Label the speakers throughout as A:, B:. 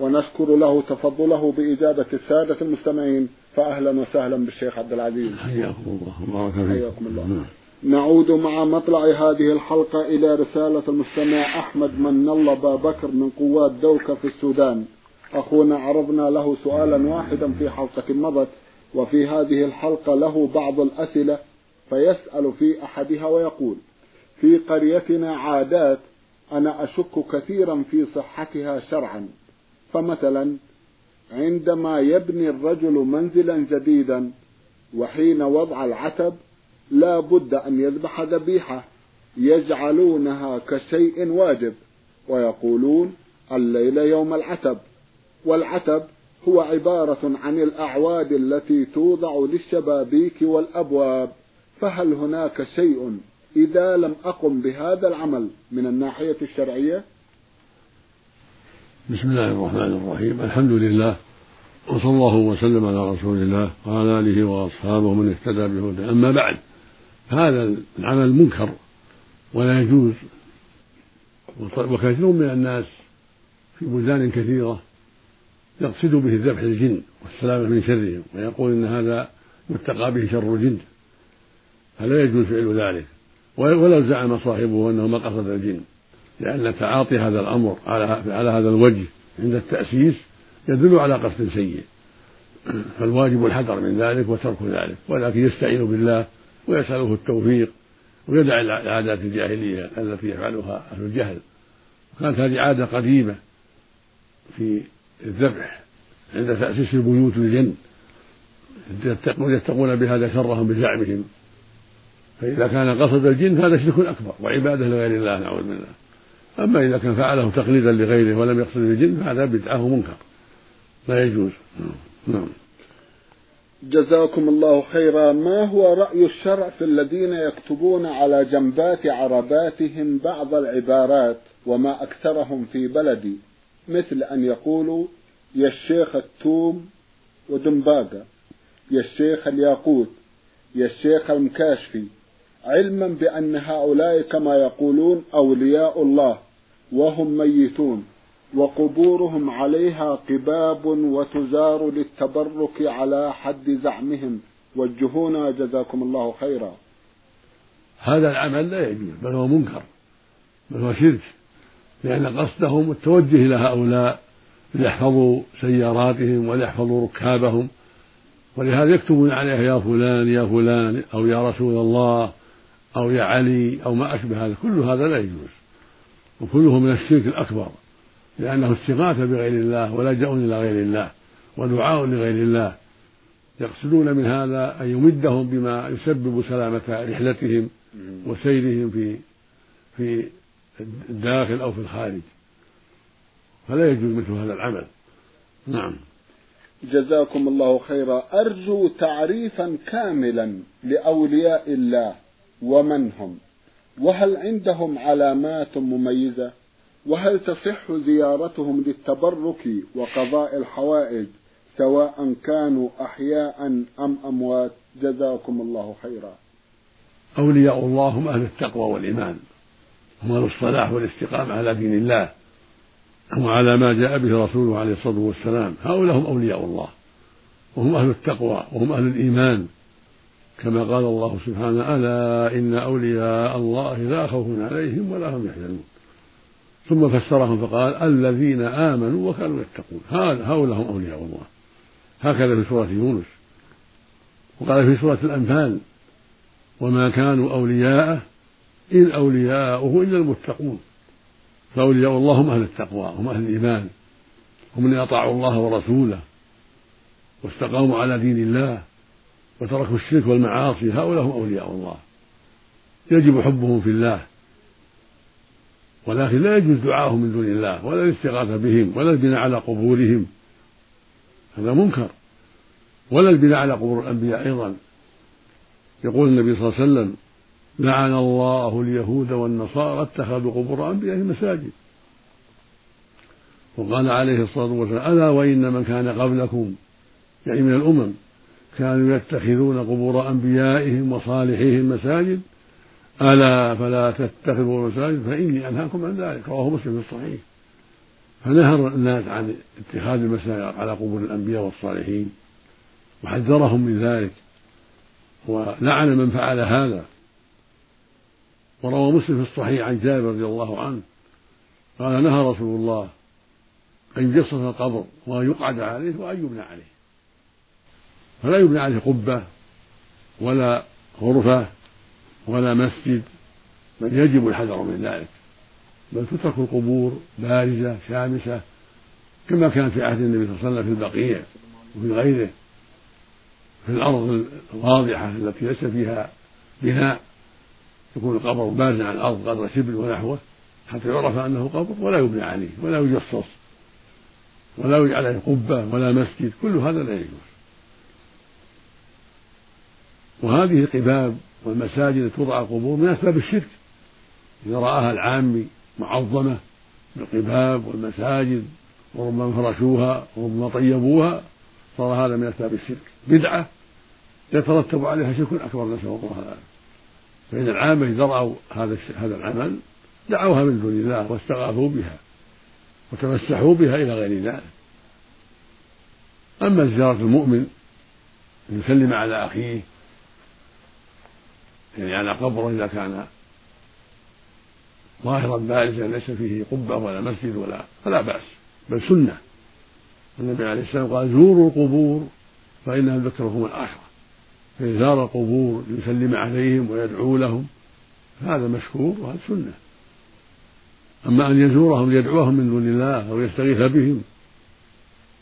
A: ونشكر له تفضله بإجابة السادة المستمعين فأهلا وسهلا بالشيخ عبد العزيز.
B: حياكم الله وبارك فيك.
A: حياكم الله. نعم. نعود مع مطلع هذه الحلقة إلى رسالة المستمع أحمد من الله بكر من قوات دوكة في السودان. أخونا عرضنا له سؤالا واحدا في حلقة مضت وفي هذه الحلقة له بعض الأسئلة فيسأل في أحدها ويقول في قريتنا عادات أنا أشك كثيرا في صحتها شرعا. فمثلا عندما يبني الرجل منزلا جديدا وحين وضع العتب لا بد أن يذبح ذبيحة يجعلونها كشيء واجب ويقولون الليل يوم العتب. والعتب هو عبارة عن الأعواد التي توضع للشبابيك والأبواب. فهل هناك شيء إذا لم أقم بهذا العمل من الناحية الشرعية؟
B: بسم الله الرحمن الرحيم. الحمد لله وصلى الله وسلم على رسول الله وعلى آله وأصحابه من اهتدى بهدى أما بعد هذا العمل منكر ولا يجوز. وكثير من الناس في بلدان كثيرة يقصد به ذبح الجن والسلامة من شرهم ويقول إن هذا يتقى به شر الجن. فلا يجوز فعل ذلك. ولو زعم صاحبه أنه ما قصد الجن. لأن تعاطي هذا الأمر على هذا الوجه عند التأسيس يدل على قصد سيء. فالواجب الحذر من ذلك وترك ذلك ولكن يستعين بالله ويسأله التوفيق ويدع العادات الجاهلية التي يفعلها أهل الجهل. كانت هذه عادة قديمة في الذبح عند تأسيس البيوت للجن يتقون بهذا شرهم بزعمهم. فإذا كان قصد الجن فهذا شرك أكبر وعبادة لغير الله نعوذ بالله. أما إذا كان فعله تقليدا لغيره ولم يقصد الجن فهذا بدعة ومنكر. لا يجوز. نعم.
A: جزاكم الله خيرا. ما هو رأي الشرع في الذين يكتبون على جنبات عرباتهم بعض العبارات وما أكثرهم في بلدي؟ مثل أن يقولوا يا الشيخ التوم ودنباقة. يا الشيخ الياقوت. يا الشيخ المكاشفي. علما بأن هؤلاء كما يقولون أولياء الله. وهم ميتون وقبورهم عليها قباب وتزار للتبرك على حد زعمهم. وجهونا جزاكم الله خيرا.
B: هذا العمل لا يجوز بل هو منكر بل هو شرك لأن قصدهم التوجه إلى هؤلاء ليحفظوا سياراتهم وليحفظوا ركابهم. ولهذا يكتبون عليها يا فلان يا فلان أو يا رسول الله أو يا علي أو ما أشبه هذا. كل هذا لا يجوز. وكله من الشرك الأكبر لأنه استغاثة بغير الله ولجأ إلى غير الله ودعاء لغير الله. يقصدون من هذا أن يمدهم بما يسبب سلامة رحلتهم وسيرهم في في الداخل أو في الخارج. فلا يجوز مثل هذا العمل. نعم.
A: جزاكم الله خيرا. أرجو تعريفا كاملا لأولياء الله. ومن هم؟ وهل عندهم علامات مميزة؟ وهل تصح زيارتهم للتبرك وقضاء الحوائج سواء كانوا أحياء أم أموات؟ جزاكم الله خيرا.
B: أولياء الله هم أهل التقوى والإيمان. هم أهل الصلاح والاستقامة على دين الله. وعلى ما جاء به رسوله عليه الصلاة والسلام. هؤلاء هم أولياء الله. وهم أهل التقوى وهم أهل الإيمان. كما قال الله سبحانه ألا إن أولياء الله لا خوف عليهم ولا هم يحزنون. ثم فسرهم فقال الذين آمنوا وكانوا يتقون. هؤلاء هم أولياء الله. هكذا في سورة يونس. وقال في سورة الأنفال وما كانوا أولياءه إن أولياؤه إلا المتقون. فأولياء الله هم أهل التقوى هم أهل الإيمان. هم من أطاعوا الله ورسوله واستقاموا على دين الله. وتركوا الشرك والمعاصي هؤلاء هم أولياء الله. يجب حبهم في الله. ولكن لا يجوز دعاءهم من دون الله ولا الاستغاثة بهم ولا البناء على قبورهم. هذا منكر. ولا البناء على قبور الأنبياء أيضا. يقول النبي صلى الله عليه وسلم لعن الله اليهود والنصارى اتخذوا قبور أنبيائهم مساجد. وقال عليه الصلاة والسلام ألا وإن من كان قبلكم يعني من الأمم كانوا يتخذون قبور أنبيائهم وصالحيهم مساجد. ألا فلا تتخذوا مساجد؟ فإني أنهاكم عن ذلك. رواه مسلم في الصحيح. فنهر الناس عن اتخاذ المساجد على قبور الأنبياء والصالحين. وحذرهم من ذلك. ولعن من فعل هذا. وروى مسلم في الصحيح عن جابر رضي الله عنه. قال نهى رسول الله أن يجصص القبر وأن يقعد عليه وأن يبنى عليه. فلا يبنى عليه قبة ولا غرفة ولا مسجد بل يجب الحذر من ذلك. بل تترك القبور بارزة شامسة كما كان في عهد النبي صلى الله عليه وسلم في البقيع وفي غيره. في الأرض الواضحة التي ليس فيها بناء يكون القبر بارزا على الأرض قدر شبل ونحوه حتى يعرف أنه قبر ولا يبنى عليه ولا يجصص ولا يجعل عليه قبة ولا مسجد. كل هذا لا يجوز. وهذه القباب والمساجد توضع القبور من أسباب الشرك. إذا رآها العامي معظمة بالقباب والمساجد وربما فرشوها وربما طيبوها صار هذا من أسباب الشرك. بدعة يترتب عليها شرك أكبر نسأل الله العافية. فإن العامة إذا رأوا هذا هذا العمل دعوها من دون الله واستغاثوا بها وتمسحوا بها إلى غير ذلك أما زيارة المؤمن أن يسلم على أخيه يعني على قبره إذا كان ظاهرا بارزا ليس فيه قبة ولا مسجد ولا فلا بأس بل سنة. النبي عليه السلام قال زوروا القبور فإنها تذكركم الآخرة. فإزار القبور ليسلم عليهم ويدعو لهم هذا مشكور وهذا سنة. أما أن يزورهم ليدعوهم من دون الله أو يستغيث بهم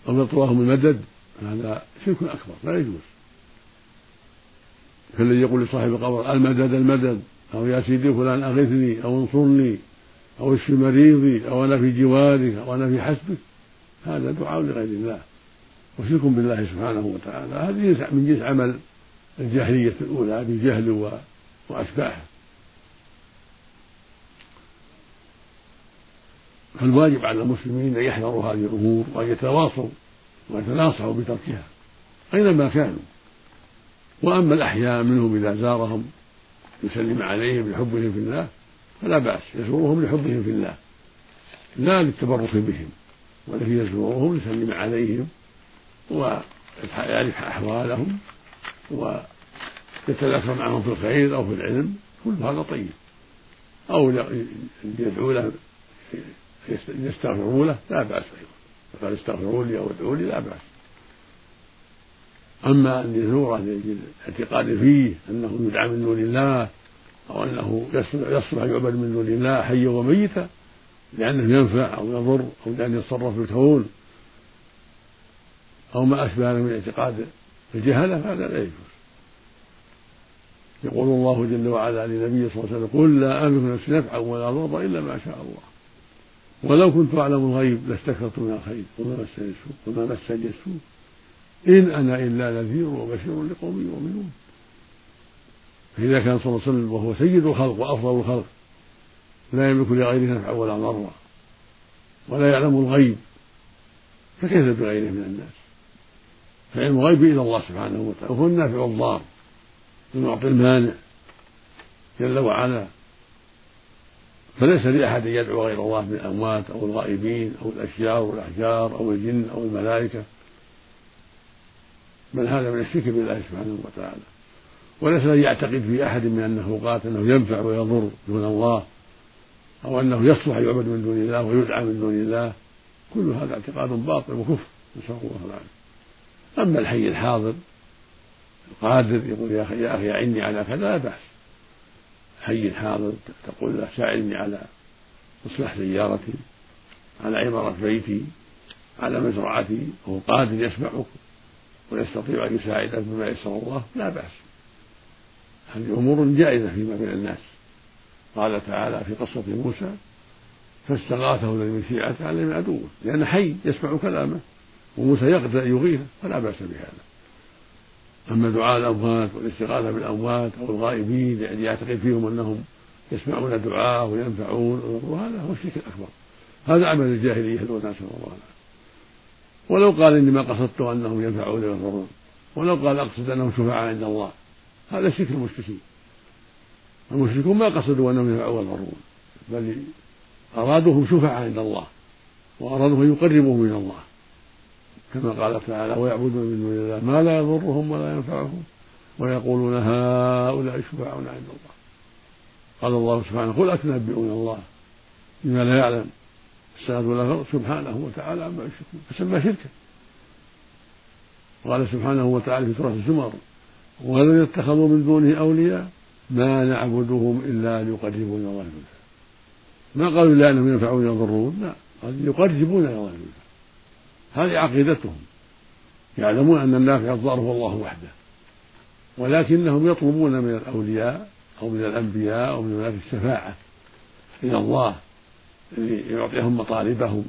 B: أو يطلبهم المدد هذا شرك أكبر لا يجوز. كالذي يقول لصاحب القبر المدد المدد. أو يا سيدي فلان أغثني أو انصرني أو اشف مريضي أو أنا في جوارك أو أنا في حسبك هذا دعاء لغير الله. وشرك بالله سبحانه وتعالى. هذه من جنس عمل الجاهلية الأولى بالجهل وأشباهه فالواجب على المسلمين أن يحذروا هذه الأمور وأن يتواصوا ويتناصحوا بتركها أينما كانوا. وأما الأحياء منهم إذا زارهم يسلم عليهم لحبهم في الله فلا بأس يزورهم لحبهم في الله لا للتبرك بهم ولكن يزورهم ليسلم عليهم ويعرف أحوالهم ويتذكر معهم في الخير أو في العلم كل هذا طيب. أو يدعو له يستغفروا له لا بأس أيضا. فقال استغفروا لي أو ادعوا لي لا بأس. أما أن يزوره الاعتقاد فيه أنه يدعى من دون الله أو أنه يصلح يعبد من دون الله حيا وميتا لأنه ينفع أو يضر أو لأنه يتصرف في الكون أو ما أشبه من اعتقاد الجهلة هذا لا يجوز. يقول الله جل وعلا لنبيه صلى الله عليه وسلم قل لا أملك نفسي نفعا ولا ضرا إلا ما شاء الله. ولو كنت أعلم الغيب لاستكثرت من الخير. وما مسني السوء وما مسني السوء. إن أنا إلا نذير وبشير لقوم يؤمنون. فإذا كان صلى الله عليه وسلم وهو سيد الخلق وأفضل الخلق لا يملك لغيره نفعا ولا ضرا ولا يعلم الغيب فكيف بغيره من الناس؟ فعلم الغيب إلى الله سبحانه وتعالى وهو النافع الضار المعطي المانع جل وعلا. فليس لأحد يدعو غير الله من الأموات أو الغائبين أو الأشجار والأحجار أو الجن أو الملائكة. بل هذا من الشرك بالله سبحانه وتعالى. وليس أن يعتقد في أحد من قال أنه ينفع ويضر دون الله أو أنه يصلح يعبد من دون الله ويدعى من دون الله كل هذا اعتقاد باطل وكفر نسأل الله العافية. أما الحي الحاضر القادر يقول يا أخي يا أخي أعني على كذا لا بأس. حي حاضر تقول له ساعدني على إصلاح سيارتي على عمارة بيتي على مزرعتي وهو قادر يسمعك ويستطيع أن يساعدك بما يسر الله لا بأس. هذه أمور جائزة فيما بين الناس. قال تعالى في قصة موسى فاستغاثه الذي من شيعته على من عدوه. لأن حي يسمع كلامه وموسى يقدر يغيثه فلا بأس بهذا. أما دعاء الأموات والاستغاثة بالأموات أو الغائبين يعني يعتقد فيهم أنهم يسمعون الدعاء وينفعون هذا هو الشرك الأكبر. هذا عمل الجاهلية الأولى نسأل الله. العافية ولو قال إني ما قصدت أنهم ينفعون ويضرون ولو قال أقصد أنهم شفعاء عند الله هذا شرك المشركين. المشركون ما قصدوا أنهم ينفعون ويضرون بل أرادوهم شفعاء عند الله وأرادوا أن يقربوهم من الله. كما قال تعالى ويعبدون من دون الله ما لا يضرهم ولا ينفعهم ويقولون هؤلاء شفعاؤنا عند الله. قال الله سبحانه قل أتنبئون الله بما لا يعلم. السماوات والأرض سبحانه وتعالى عما يشركون فسمى شركا. قال سبحانه وتعالى في سورة الزمر والذين اتخذوا من دونه أولياء ما نعبدهم إلا ليقربونا الله زلفى ما قالوا لأنهم ينفعون يضرون لا قال يقربونا الله زلفى هذه عقيدتهم. يعلمون أن النافع الضار هو الله وحده. ولكنهم يطلبون من الأولياء أو من الأنبياء أو من ولاة الشفاعة إلى الله. ليعطيهم مطالبهم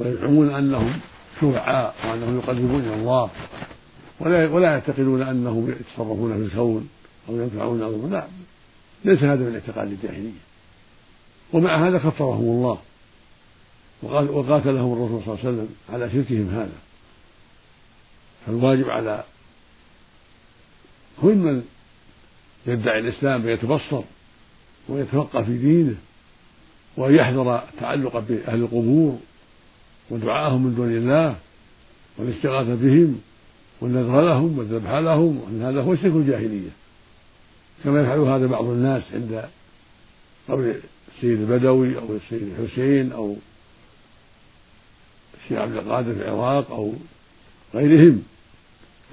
B: ويزعمون أنهم شفعاء وأنهم يقربون إلى الله ولا ولا يعتقدون أنهم يتصرفون في الكون أو ينفعون أو لا. ليس هذا من اعتقاد الجاهلية. ومع هذا كفرهم الله. وقاتلهم الرسول صلى الله عليه وسلم على شركهم هذا. فالواجب على كل من يدعي الإسلام فيتبصر ويتفقه في دينه وأن يحذر التعلق بأهل القبور ودعاءهم من دون الله والاستغاثة بهم والنذر لهم والذبح لهم وأن هذا هو شرك الجاهلية. كما يفعل هذا بعض الناس عند قبر السيد البدوي أو السيد الحسين أو الشيخ عبد القادر في العراق أو غيرهم.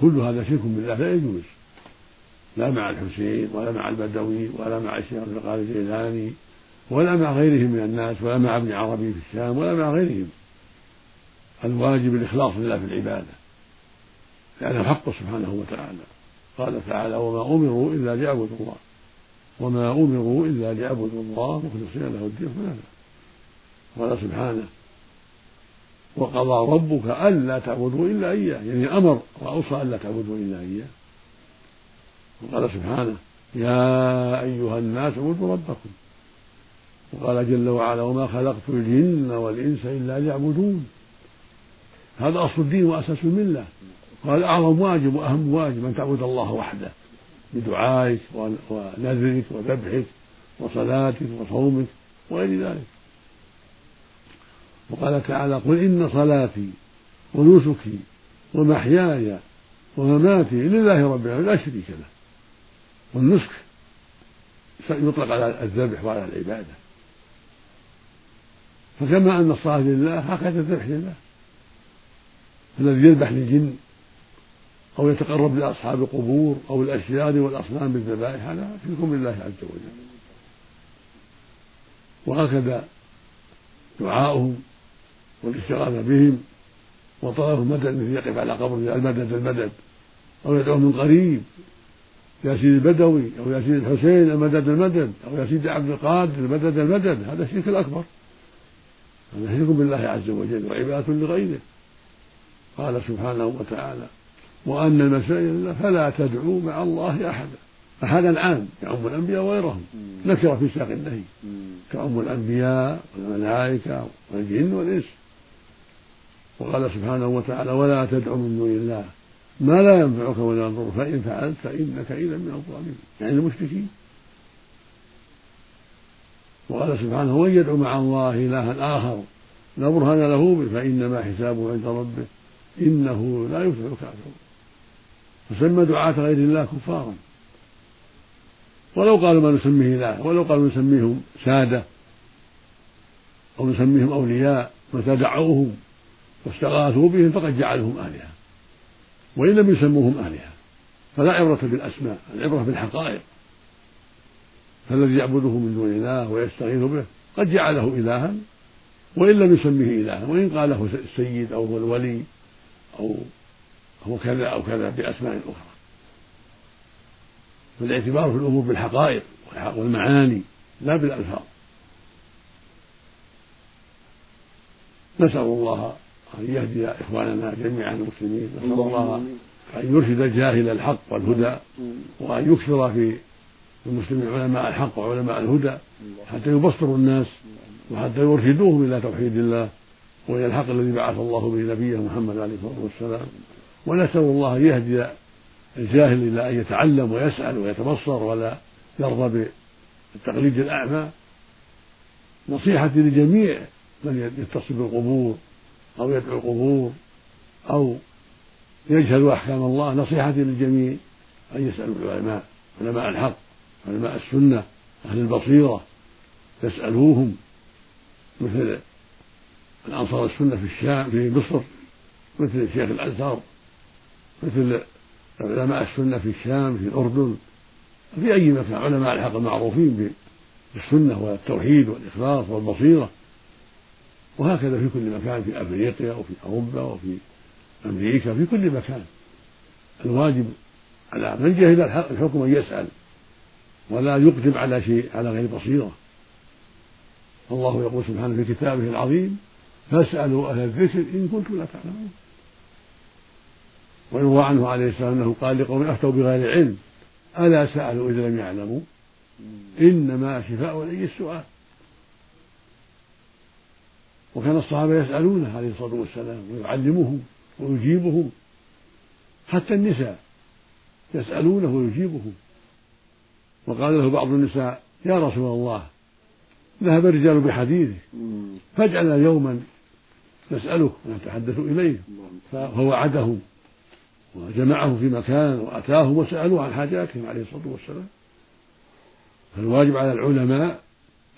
B: كل هذا شرك بالله لا يجوز. لا مع الحسين ولا مع البدوي ولا مع الشيخ عبد القادر الجيلاني ولا مع غيرهم من الناس ولا مع ابن عربي في الشام ولا مع غيرهم. الواجب الإخلاص لله في العبادة لأنه حق سبحانه وتعالى. قال تعالى وما أمروا إلا ليعبدوا الله وما أمروا إلا ليعبدوا الله مخلصين له الدين حنفاء قال سبحانه وقضى ربك ألا تعبدوا إلا إياه. يعني أمر وأوصى ألا تعبدوا إلا إياه. وقال سبحانه يا أيها الناس اعبدوا ربكم. وقال جل وعلا وما خلقت الجن والإنس إلا ليعبدون. هذا أصل الدين وأساس الملة. قال أعظم واجب وأهم واجب أن تعبد الله وحده. بدعائك ونذرك وذبحك وصلاتك وصومك وغير ذلك. وقال تعالى قل إن صلاتي ونسكي ومحياي ومماتي لله رب العالمين لا شريك له. والنسك يطلق على الذبح وعلى العبادة. فكما أن الصلاة لله هكذا الذبح لله. الذي يذبح للجن أو يتقرب لأصحاب القبور أو الأشجار والأصنام بالذبائح هذا شرك بالله عز وجل. وهكذا دعاؤهم والاستغاثة بهم وطلب المدد مثل يقف على قبر المدد المدد. أو يدعو من قريب يا سيدي البدوي أو يا سيدي الحسين المدد المدد. أو يا سيدي عبد القادر المدد المدد. هذا الشرك الأكبر. هذا شرك بالله عز وجل وعبادة لغيره. قال سبحانه وتعالى وأن المساجد لله فلا تدعوا مع الله أحدا. أحدا عام يعم الأنبياء وغيرهم. نكر في ساق النهي. كعم الأنبياء والملائكة والجن والإنس. وقال سبحانه وتعالى ولا تدع من دون الله ما لا ينفعك ولا يضرك. فإن فعلت فإنك إذا من الظالمين. يعني المشركين. وقال سبحانه ومن يدعو مع الله إلها آخر لا برهان له فإنما حسابه عند ربه إنه لا يفلح الكافرون. فسمى دعاة غير الله كفارا. ولو قالوا ما نسميه إله ولو قالوا نسميهم سادة أو نسميهم أولياء متى دعوهم واستغاثوا بهم فقد جعلهم آلهة وإن لم يسموهم آلهة فلا عبرة بالأسماء العبرة بالحقائق. فالذي يعبده من دون الله ويستغيث به قد جعله إلها وإن لم يسميه إلها وإن قاله السيد أو هو الولي أو هو كذا أو كذا بأسماء أخرى. فالاعتبار في الأمور بالحقائق والمعاني لا بالألفاظ. نسأل الله وأن يهدي إخواننا جميعا المسلمين نسأل الله أن يرشد الجاهل الحق والهدى وأن يكثر في المسلمين علماء الحق وعلماء الهدى حتى يبصروا الناس وحتى يرشدوهم إلى توحيد الله وإلى الحق الذي بعث الله به نبيه محمد عليه الصلاة والسلام. ونسأل الله أن يهدي الجاهل إلى أن يتعلم ويسأل ويتبصر ولا يرضى بالتقليد الأعمى. نصيحتي لجميع من يتصل بالقبور أو يدعو القبور أو يجهل أحكام الله نصيحتي للجميع أن يسألوا العلماء علماء الحق. علماء السنة أهل البصيرة يسألوهم مثل الأنصار السنة في الشام في مصر مثل شيخ الأزهر مثل علماء السنة في الشام في الأردن في أي مكان علماء الحق المعروفين بالسنة والتوحيد والإخلاص والبصيرة. وهكذا في كل مكان في أفريقيا وفي أوروبا وفي أمريكا في كل مكان. الواجب على من جهل الحكم أن يسأل. ولا يقدم على شيء على غير بصيرة. الله يقول سبحانه في كتابه العظيم فاسألوا أهل الذكر إن كنتم لا تعلمون. ويروى عنه عليه السلام أنه قال لقوم أفتوا بغير علم؟ ألا سألوا إذا لم يعلموا؟ إنما شفاء العي السؤال. وكان الصحابة يسألونه عليه الصلاة والسلام ويعلمهم ويجيبهم. حتى النساء يسألونه ويجيبهم. وقال له بعض النساء يا رسول الله ذهب الرجال بحديثك فاجعلنا يوما نسألك ونتحدث إليه فوعدهم وجمعهم في مكان وأتاهم وسألوه عن حاجاتهم عليه الصلاة والسلام. فالواجب على العلماء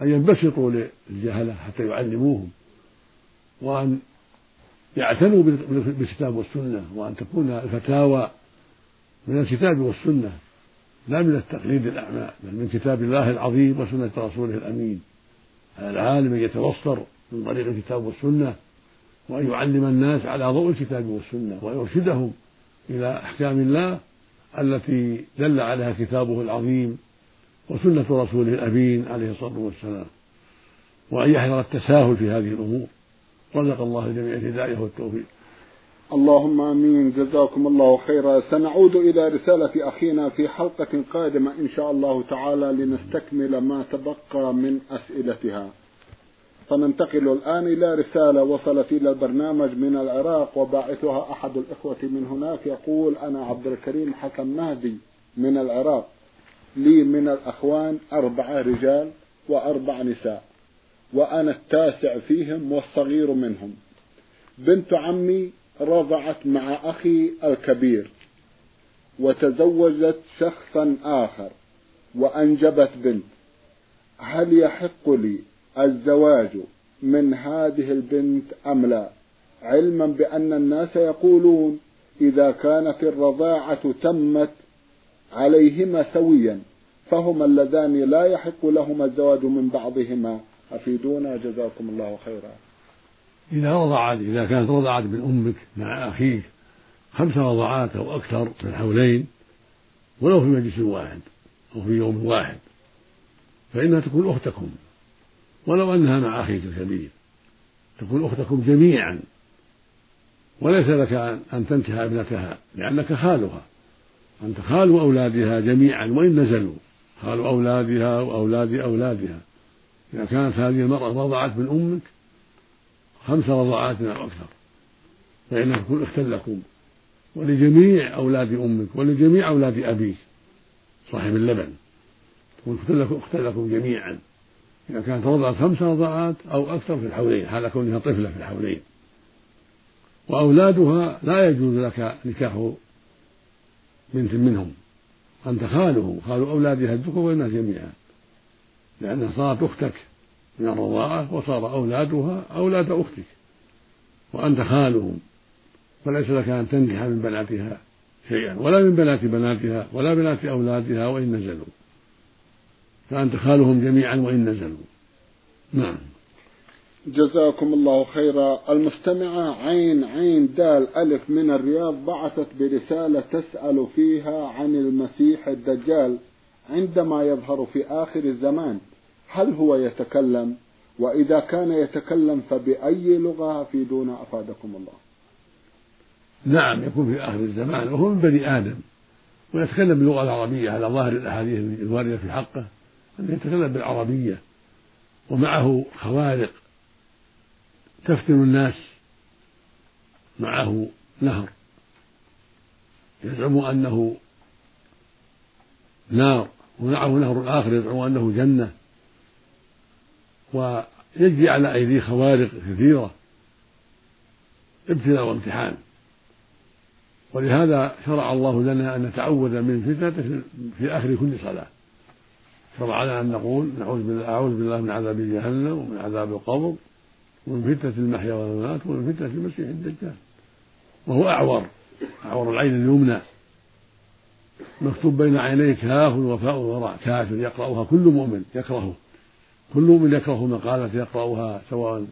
B: أن ينبسطوا للجهلة حتى يعلموهم وأن يعتنوا بالكتاب والسنة وأن تكون الفتاوى من الكتاب والسنة. لا من التقليد الأعمى بل من كتاب الله العظيم وسنة رسوله الأمين. على العالم أن يتبصر من طريق الكتاب والسنة وأن يعلم الناس على ضوء الكتاب والسنة ويرشدهم إلى أحكام الله التي دل عليها كتابه العظيم وسنة رسوله الأمين عليه الصلاة والسلام. وأن يحذر التساهل في هذه الأمور. رزق الله الجميع الهداية والتوفيق.
A: اللهم آمين. جزاكم الله خيرا. سنعود إلى رسالة أخينا في حلقة قادمة إن شاء الله تعالى لنستكمل ما تبقى من أسئلتها. فننتقل الآن إلى رسالة وصلت إلى البرنامج من العراق وباعثها أحد الإخوة من هناك يقول أنا عبد الكريم حسن مهدي من العراق. لي من الأخوان أربعة رجال وأربع نساء وأنا التاسع فيهم والصغير منهم. بنت عمي رضعت مع أخي الكبير وتزوجت شخصا آخر وأنجبت بنت. هل يحق لي الزواج من هذه البنت أم لا؟ علما بأن الناس يقولون إذا كانت الرضاعة تمت عليهما سويا فهما اللذان لا يحق لهما الزواج من بعضهما. أفيدونا؟ جزاكم الله خيرا.
B: إذا رضعت إذا كانت رضعت من أمك مع أخيك خمس رضعات أو أكثر في الحولين ولو في مجلس واحد أو في يوم واحد فإنها تكون أختكم. ولو أنها مع أخيك الكبير تكون أختكم جميعا. وليس لك أن تنكح ابنتها لأنك خالها. أنت خال أولادها جميعا وإن نزلوا. خال أولادها وأولاد أولادها. إذا كانت هذه المرأة رضعت من أمك خمس رضعات أو أكثر فإنها تكون أختا لكم. ولجميع أولاد أمك ولجميع أولاد أبيك. صاحب اللبن. تكون أختا لكم جميعا. إذا كانت رضعت خمس رضعات أو أكثر في الحولين حال كونها طفلة في الحولين. وأولادها لا يجوز لك نكاح بنت منهم. أنت خالهم. خال أولادها الذكور والناس جميعا. لأنها صارت أختك. من الرضاعة وصار أولادها أولاد أختك وأنت خالهم فليس لك أن تنكح من بناتها شيئا ولا من بنات بناتها ولا بنات أولادها وإن نزلوا. فأنت خالهم جميعا وإن نزلوا. نعم.
A: جزاكم الله خيرا. المستمعة عين عين دال ألف من الرياض بعثت برسالة تسأل فيها عن المسيح الدجال عندما يظهر في آخر الزمان. هل هو يتكلم؟ وإذا كان يتكلم فبأي لغة أفيدون أفادكم الله؟
B: نعم يكون في آخر الزمان وهو من بني آدم. ويتكلم باللغة العربية على ظاهر الأحاديث الواردة في حقه أنه يتكلم بالعربية. ومعه خوارق تفتن الناس معه نهر يزعم أنه نار ومعه نهر آخر يزعم أنه جنة. ويجري على أيديه خوارق كثيرة. ابتلاء وامتحان. ولهذا شرع الله لنا أن نتعوذ من فتنة في آخر كل صلاة. شرع لنا أن نقول نعوذ بالله أعوذ بالله من عذاب جهنم ومن عذاب القبر ومن فتنة المحيا والممات ومن فتنة المسيح الدجال. وهو أعور. أعور العين اليمنى. مكتوب بين عينيه كاف وفاء وراء. كافر. يقرأها كل مؤمن. يكرهه. كل مؤمن يكره مقالة يقرأها سواء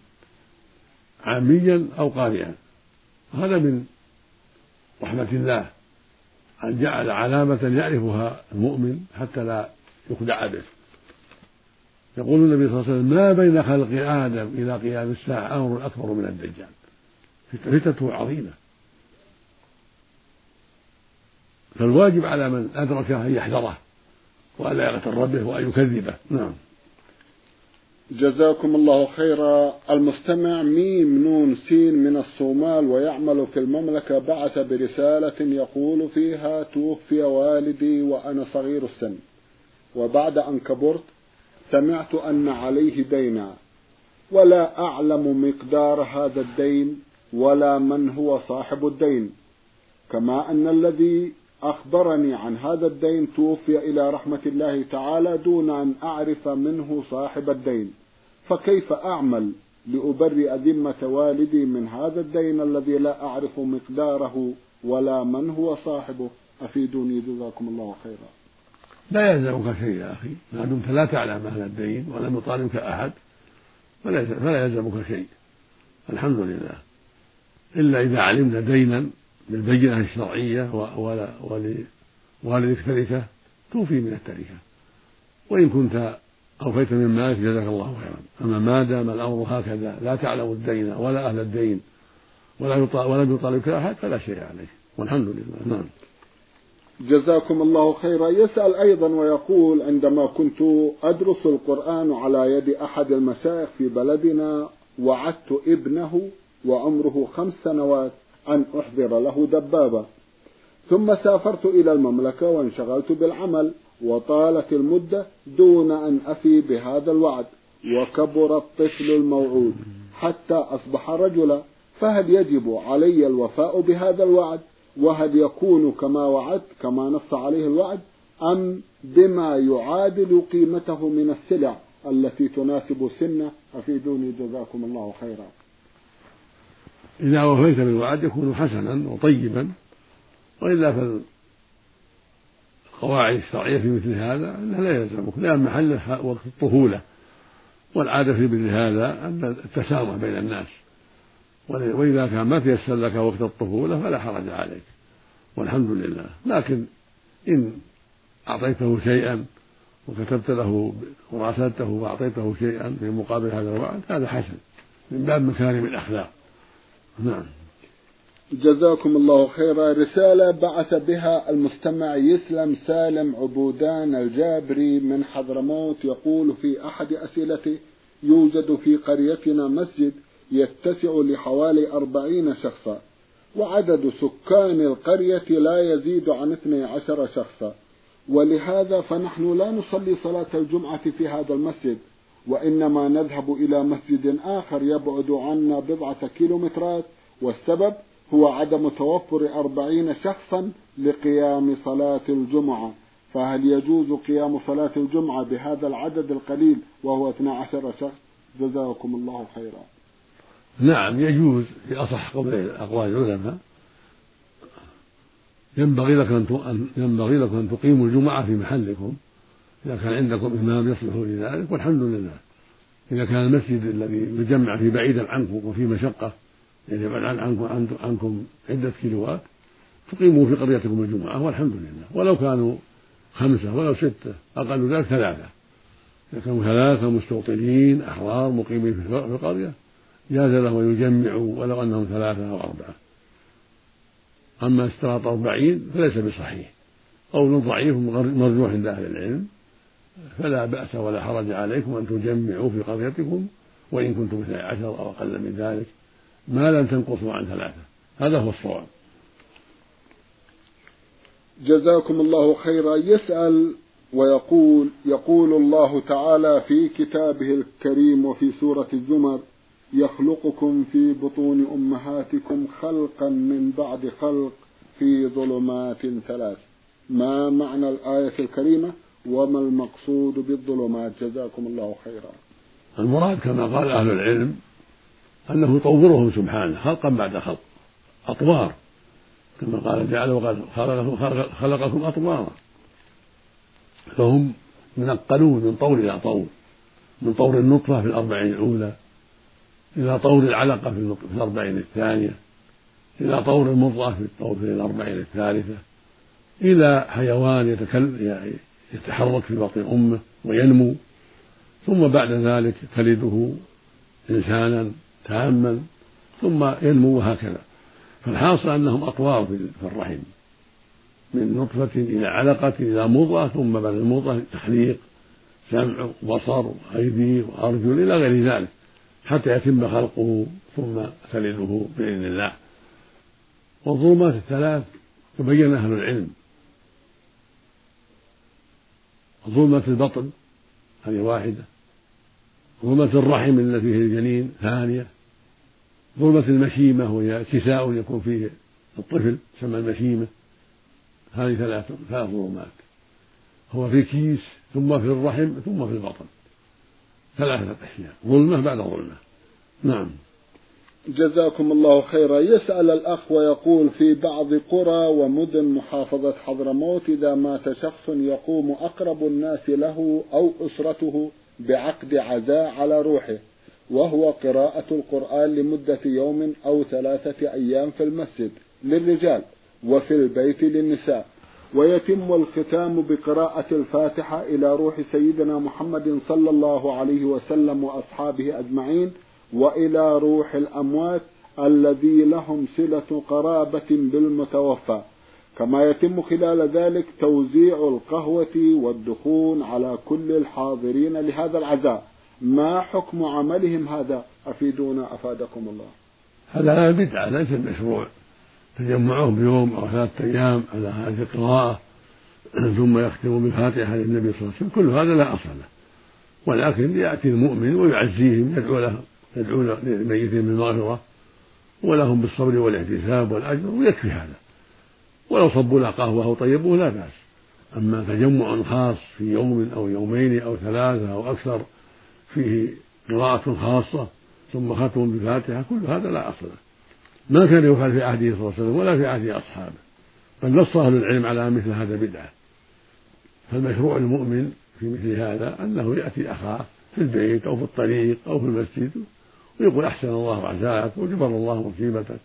B: عاميا أو قارئا. هذا من رحمة الله أن جعل علامة يعرفها المؤمن حتى لا يخدع به. يقول النبي صلى الله عليه وسلم ما بين خلق آدم إلى قيام الساعة أمر أكبر من الدجال. فتنته عظيمة. فالواجب على من أدركه أن يحذره وألا يغتر به وأن يكذبه. نعم.
A: جزاكم الله خيرا. المستمع ميم نون سين من الصومال ويعمل في المملكة بعث برسالة يقول فيها توفي والدي وأنا صغير السن. وبعد أن كبرت سمعت أن عليه دينا. ولا أعلم مقدار هذا الدين ولا من هو صاحب الدين. كما أن الذي أخبرني عن هذا الدين توفي إلى رحمة الله تعالى دون أن أعرف منه صاحب الدين. فكيف أعمل لأبرئ ذمة والدي من هذا الدين الذي لا أعرف مقداره ولا من هو صاحبه؟ أفيدوني جزاكم الله خيرا.
B: لا يلزمك شيء يا أخي. ما دمت لا تعلم هذا الدين ولم يطالبك أحد. فلا يلزمك شيء. الحمد لله. إلا إذا علمنا دينا بالبينة الشرعية ولوالدك تركة توفي من التركة. وإن كنت أوفيت من مالك جزاك الله خيرا. أما ما دام الأمر هكذا لا تعلم الدين ولا أهل الدين ولا ولم يطالبك أحد فلا شيء عليك. والحمد لله. نعم.
A: جزاكم الله خيرا. يسأل أيضا ويقول عندما كنت أدرس القرآن على يد أحد المشايخ في بلدنا وعدت ابنه وعمره خمس سنوات أن أحضر له دبابة. ثم سافرت إلى المملكة وانشغلت بالعمل وطالت المدة دون أن أفي بهذا الوعد. وكبر الطفل الموعود حتى أصبح رجلا. فهل يجب علي الوفاء بهذا الوعد؟ وهل يكون كما وعدت كما نص عليه الوعد؟ أم بما يعادل قيمته من السلع التي تناسب سنه؟ أفيدوني جزاكم الله خيرا.
B: إذا وفيت بالوعد يكون حسنا وطيبا وإلا فالقواعد الشرعية في مثل هذا أنه لا يلزمك لأن محله وقت الطفولة والعادة في مثل هذا أن التسامح بين الناس. وإذا كان ما تيسر لك وقت الطفولة فلا حرج عليك والحمد لله. لكن إن أعطيته شيئا وكتبت له وراسلته وأعطيته شيئا في مقابل هذا الوعد هذا حسن من باب مكارم الأخلاق. نعم.
A: جزاكم الله خيرا. رسالة بعث بها المستمع يسلم سالم عبودان الجابري من حضرموت. يقول في أحد أسئلته يوجد في قريتنا مسجد يتسع لحوالي أربعين شخصا وعدد سكان القرية لا يزيد عن اثني عشر شخصا. ولهذا فنحن لا نصلي صلاة الجمعة في هذا المسجد. وإنما نذهب إلى مسجد آخر يبعد عنا بضعة كيلومترات والسبب هو عدم توفر أربعين شخصا لقيام صلاة الجمعة. فهل يجوز قيام صلاة الجمعة بهذا العدد القليل وهو 12 شخص؟ جزاكم الله خيرا.
B: نعم يجوز في أصح أقوال العلماء. ينبغي لك أن ينبغي لكم أن تقيموا الجمعة في محلكم. إذا كان عندكم إمام يصلح لذلك والحمد لله. إذا كان المسجد الذي يجمع فيه بعيدا عنكم وفي مشقة يعني يبعد عنكم عنكم عدة كيلوات تقيموا في قريتكم الجمعة والحمد لله. ولو كانوا خمسة ولو ستة أقل ذلك ثلاثة. إذا كانوا ثلاثة مستوطنين أحرار مقيمين في القرية جاز لهم أن يجمعوا ولو أنهم ثلاثة أو أربعة. أما اشتراط أربعين فليس بصحيح. قول ضعيف مرجوح عند أهل العلم. فلا بأس ولا حرج عليكم أن تجمعوا في قريتكم وإن كنتم اثني عشر أو أقل من ذلك. ما لم تنقصوا عن ثلاثة. هذا هو الصواب.
A: جزاكم الله خيرا. يسأل ويقول يقول الله تعالى في كتابه الكريم وفي سورة الزمر يخلقكم في بطون أمهاتكم خلقا من بعد خلق في ظلمات ثلاث. ما معنى الآية الكريمة؟ وما المقصود بالظلمات؟ جزاكم الله خيرا.
B: المراد كما قال أهل العلم أنه يطورهم سبحانه خلقا بعد خلق أطوار. كما قال جعل وقد خلقكم أطوارا. فهم منقلون من طور إلى طور من طور النطفة في الأربعين الأولى إلى طور العلقة في الأربعين الثانية إلى طور المضغة في الأربعين الثالثة إلى حيوان يعني يتحرك في بطن أمه وينمو ثم بعد ذلك تلده إنسانا تاما ثم ينمو وهكذا. فالحاصل أنهم أطوار في الرحم من نطفة إلى علقة إلى مضغة ثم بعد المضغة تخليق سمع وبصر وأيدي وأرجل إلى غير ذلك حتى يتم خلقه ثم تلده بإذن الله. والظلمات الثلاث تبين أهل العلم ظلمة البطن هذه واحدة. ظلمة الرحم التي فيه الجنين ثانية. ظلمة المشيمة وهي كساء يكون فيه الطفل تسمى المشيمة. هذه ثلاث ثلاث ظلمات. هو في كيس ثم في الرحم ثم في البطن. ثلاثة أشياء. ظلمة بعد ظلمة. نعم.
A: جزاكم الله خيرا. يسأل الأخ ويقول في بعض قرى ومدن محافظة حضرموت إذا مات شخص يقوم أقرب الناس له أو أسرته بعقد عزاء على روحه وهو قراءة القرآن لمدة يوم أو ثلاثة أيام في المسجد للرجال وفي البيت للنساء. ويتم الختام بقراءة الفاتحة إلى روح سيدنا محمد صلى الله عليه وسلم وأصحابه أجمعين وإلى روح الأموات الذي لهم صلة قرابة بالمتوفى. كما يتم خلال ذلك توزيع القهوة والدخون على كل الحاضرين لهذا العزاء. ما حكم عملهم هذا؟ أفيدونا أفادكم الله.
B: هذا بدعة ليس مشروع تجمعهم بيوم أو ثلاثة أيام على هذه القراءة ثم يختم بالفاتحة للنبي صلى الله عليه وسلم. كل هذا لا أصل له. ولكن يأتي المؤمن ويعزيهم يدعو له. يدعو لميتهم بالمغفرة ولهم بالصبر والاحتساب والأجر ويكفي هذا. ولو صبوا له قهوة أو طيبوه لا بأس. أما تجمع خاص في يوم أو يومين أو ثلاثة أو أكثر فيه قراءة خاصة ثم ختم بالفاتحة كل هذا لا أصل له. ما كان يفعل في عهده صلى الله عليه وسلم ولا في عهد أصحابه. بل نص أهل العلم على مثل هذا بدعة. فالمشروع المؤمن في مثل هذا أنه يأتي أخاه في البيت أو في الطريق أو في المسجد ويقول أحسن الله عزاك وجبر الله مصيبتك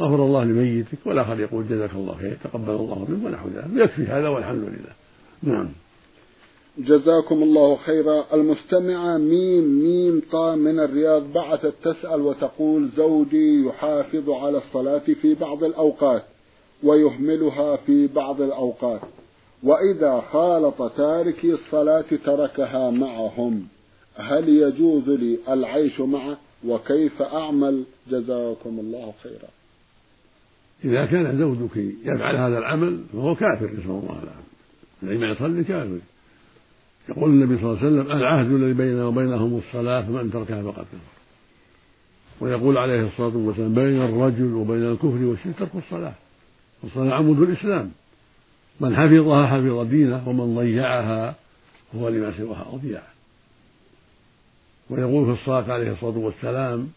B: غفر الله لميتك والآخر يقول جزاك الله خير تقبل الله منك ونحو ذلك. يكفي هذا والحمد لله. نعم.
A: جزاكم الله خيرا. المستمعة ميم ميم طا من الرياض بعثت تسأل وتقول زوجي يحافظ على الصلاة في بعض الأوقات ويهملها في بعض الأوقات وإذا خالط تاركي الصلاة تركها معهم. هل يجوز لي العيش معه؟ وكيف أعمل جزاكم الله خيرا.
B: إذا كان زوجك يفعل هذا العمل فهو كافر نسأل الله العافية. الذي يصلي كافر. يقول النبي صلى الله عليه وسلم العهد الذي بيننا وبينهم الصلاة فمن تركها فقد كفر. ويقول عليه الصلاة والسلام بين الرجل وبين الكفر والشرك ترك الصلاة. والصلاة عمود الإسلام. من حفظها حفظ دينه ومن ضيعها هو لما سواها أضيع ويقول في الصلاة عليه الصلاة والسلام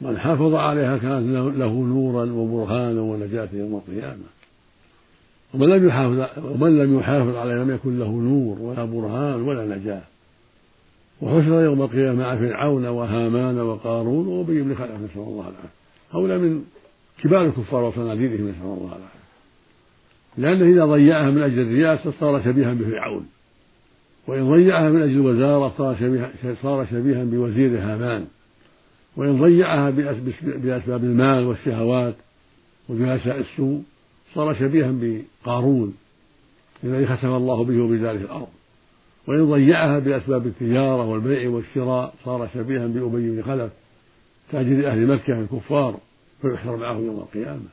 B: من حافظ عليها كانت له نورا وبرهانا ونجاة يوم القيامة. ومن لم يحافظ ومن لم يحافظ عليها لم يكن له نور ولا برهان ولا نجاة. وحشر يوم القيامة مع فرعون وهامان وقارون وأبي بن خلف نسأل الله العافية. هؤلاء من كبار الكفار وصناديدهم نسأل الله العافية. لأنه إذا ضيعها من أجل الرياسة صار شبيها بفرعون. وإن ضيعها من أجل الوزارة صار شبيها, صار شبيها بوزير هامان. وإن ضيعها بأسباب المال والشهوات وجلساء السوء صار شبيها بقارون الذي خسف الله به وبذلك الأرض. وإن ضيعها بأسباب التجارة والبيع والشراء صار شبيها بأبي بن خلف تاجر أهل مكة الكفار فيحشر معه يوم القيامة.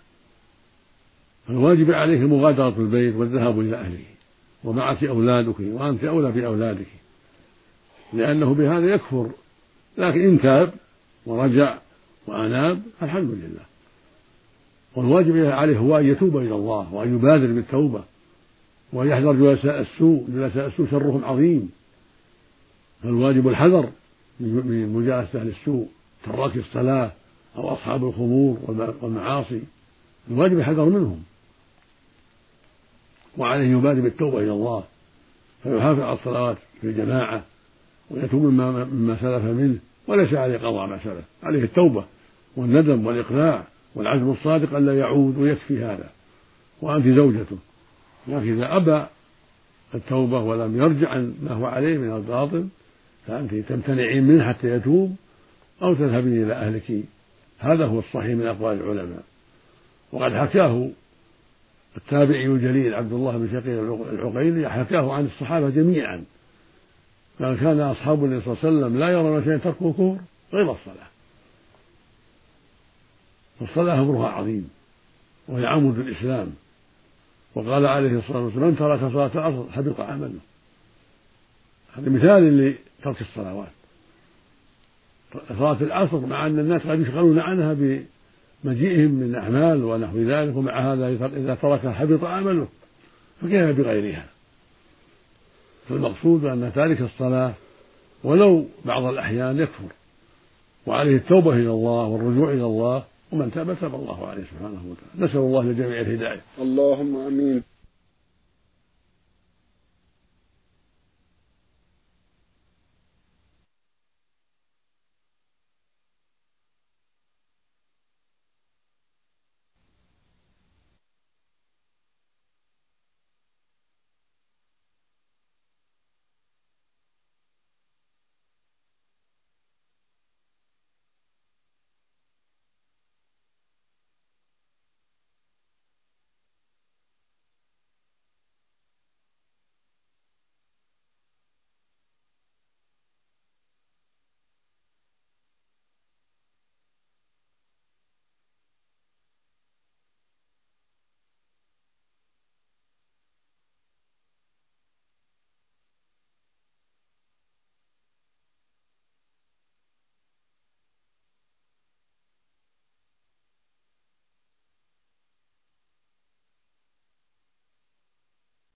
B: فالواجب عليك مغادرة البيت والذهاب إلى أهله. ومعك أولادك وأنت أولى بأولادك. لأنه بهذا يكفر. لكن إن تاب ورجع وأناب فالحمد لله. والواجب عليه هو أن يتوب إلى الله وأن يبادر بالتوبة وأن يحذر جلساء السوء. جلساء السوء شرهم عظيم. فالواجب الحذر من مجالسة أهل السوء تراك الصلاة أو أصحاب الخمور والمعاصي. الواجب الحذر منهم. وعليه يبادر بالتوبة إلى الله فيحافظ على الصلوات في الجماعة ويتوب مما, مما سلف منه وليس عليه قضاء ما سلف عليه التوبة والندم والإقلاع والعزم الصادق ألا يعود ويكفي هذا. وأنت زوجته لكن إذا أبى التوبة ولم يرجع عن ما هو عليه من الباطل فأنت تمتنعين منه حتى يتوب أو تذهبين إلى أهلك. هذا هو الصحيح من أقوال العلماء. وقد حكاه التابعي الجليل عبد الله بن شقيق العقيلي حكاه عن الصحابة جميعا. قال كان أصحاب النبي صلى الله عليه وسلم لا يرون شيئا تركه كفر غير الصلاة. والصلاة أمرها عظيم وهي عمود الإسلام. وقال عليه الصلاة والسلام من ترك صلاة العصر حبط عمله. هذا مثال لترك الصلوات. صلاة العصر مع أن الناس قد يشغلون عنها بمجيئهم من أعمال ونحو ذلك ومع هذا إذا تركها حبط عمله فكيف بغيرها؟ فالمقصود أن تارك الصلاة ولو بعض الأحيان يكفر وعليه التوبة إلى الله والرجوع إلى الله ومن تاب تاب الله عليه سبحانه وتعالى. نسأل الله لجميع الهداية.
A: اللهم أمين.